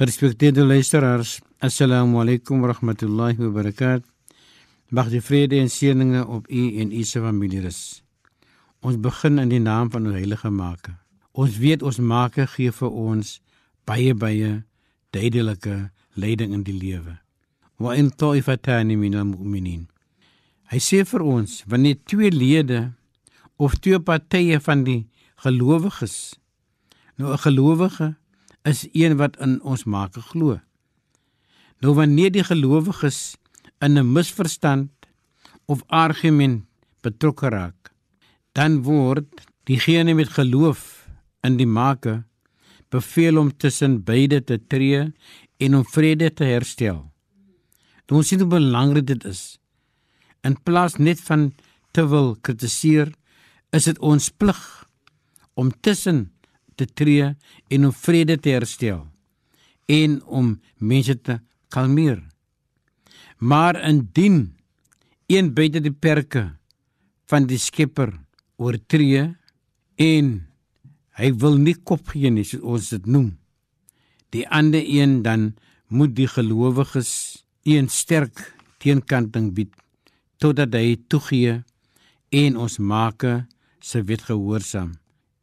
Gerespekteerde luisteraars, assalamu alaykum wa rahmatullahi wa barakatuh. Mag die vrede en seëninge op u en u se familie rus. Ons begin in die naam van ons heilige Maker. Ons weet ons Maker gee vir ons baie baie duidelike leiding in die lewe. Wa in ta'ifatani min al-mu'minin. Hy sê vir ons wanneer twee lede of twee partye van die gelowiges nou 'n gelowige is een wat in ons Maker glo. Nou wanneer die gelowiges in 'n misverstand of argument betrokke raak, dan word diegene met geloof in die Maker beveel om tussen beide te tree en om vrede te herstel. Nou ons sien hoe belangrik dit is. In plaas net van te wil kritiseer, is dit ons plig om tussen te tree en om vrede te herstel en om mense te kalmeer. Maar indien een buite die perke van die Skepper oortree en hy wil nie kop gee nie soos ons dit noem, die ander een dan moet die gelowiges een sterk teenkanting bied totdat hy toegee en ons maak se wet gehoorsaam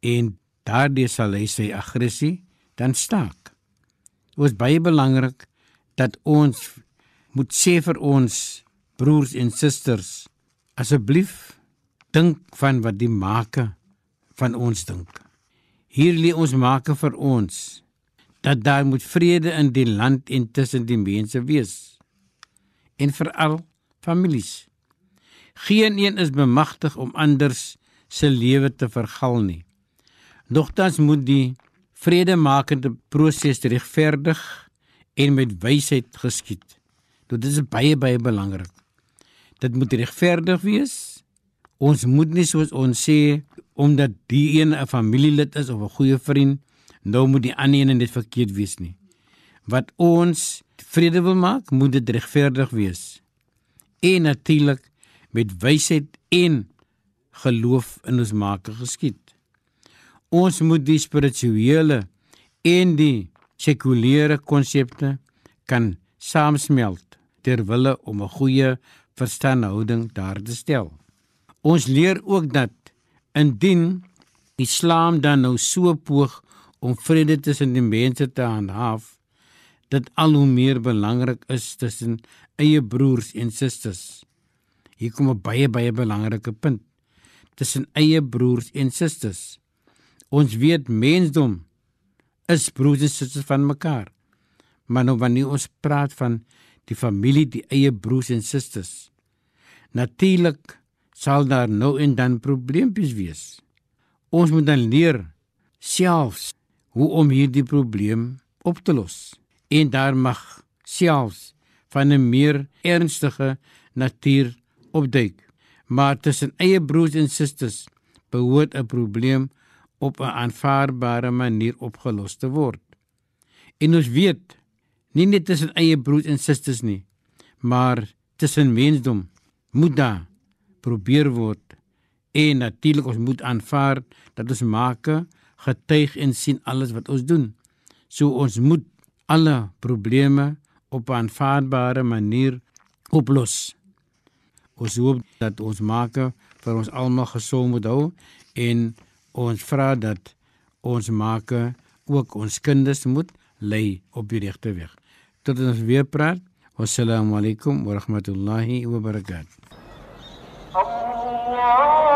en daardie sal hy sy aggressie dan staak. Dit is baie belangrik dat ons moet sê vir ons broers en susters asseblief dink van wat die maker van ons dink. Hier lê ons maker vir ons dat daar moet vrede in die land en tussen die mense wees en veral families. Geen een is bemagtig om anders se lewe te vergal nie. Nogtans moet die vredemakende proses regverdig en met wysheid geskied. Dit is baie baie belangrik. Dit moet regverdig wees. Ons moet nie soos ons sê omdat die een 'n familielid is of 'n goeie vriend, nou moet die ander een net verkeerd wees nie. Wat ons vrede wil maak, moet dit regverdig wees. En natuurlik met wysheid en geloof in ons Maker geskied. Ons moet die spirituele en die sekulêre konsepte kan saamsmelt ter wille om 'n goeie verstandhouding daar te stel. Ons leer ook dat indien Islam dan nou so poog om vrede tussen die mense te handhaaf, dit al hoe meer belangrik is tussen eie broers en susters. Hier kom 'n baie baie belangrike punt tussen eie broers en susters. Ons weet mensdom is broers en susters van mekaar. Maar nou wanneer ons praat van die familie, die eie broers en susters, natuurlik sal daar nou en dan probleempies wees. Ons moet dan leer selfs hoe om hierdie probleem op te los. En daar mag selfs van 'n meer ernstige natuur opduik. Maar tussen eie broers en susters behoort 'n probleem op 'n aanvaarbare manier opgelos te word. En ons weet, nie net tussen eie broers en susters nie, maar tussen mensdom moet daar probeer word. En natuurlik ons moet aanvaar dat ons maak getuig en sien alles wat ons doen. So ons moet alle probleme op 'n aanvaarbare manier oplos. Ons hoop dat ons maak vir ons almal gesond moet hou en Ons vra dat ons make ook ons kinders moet lei op die regte weg. Tot ons weer praat. Wassalamu alaykum wa rahmatullahi wa barakatuh. Allah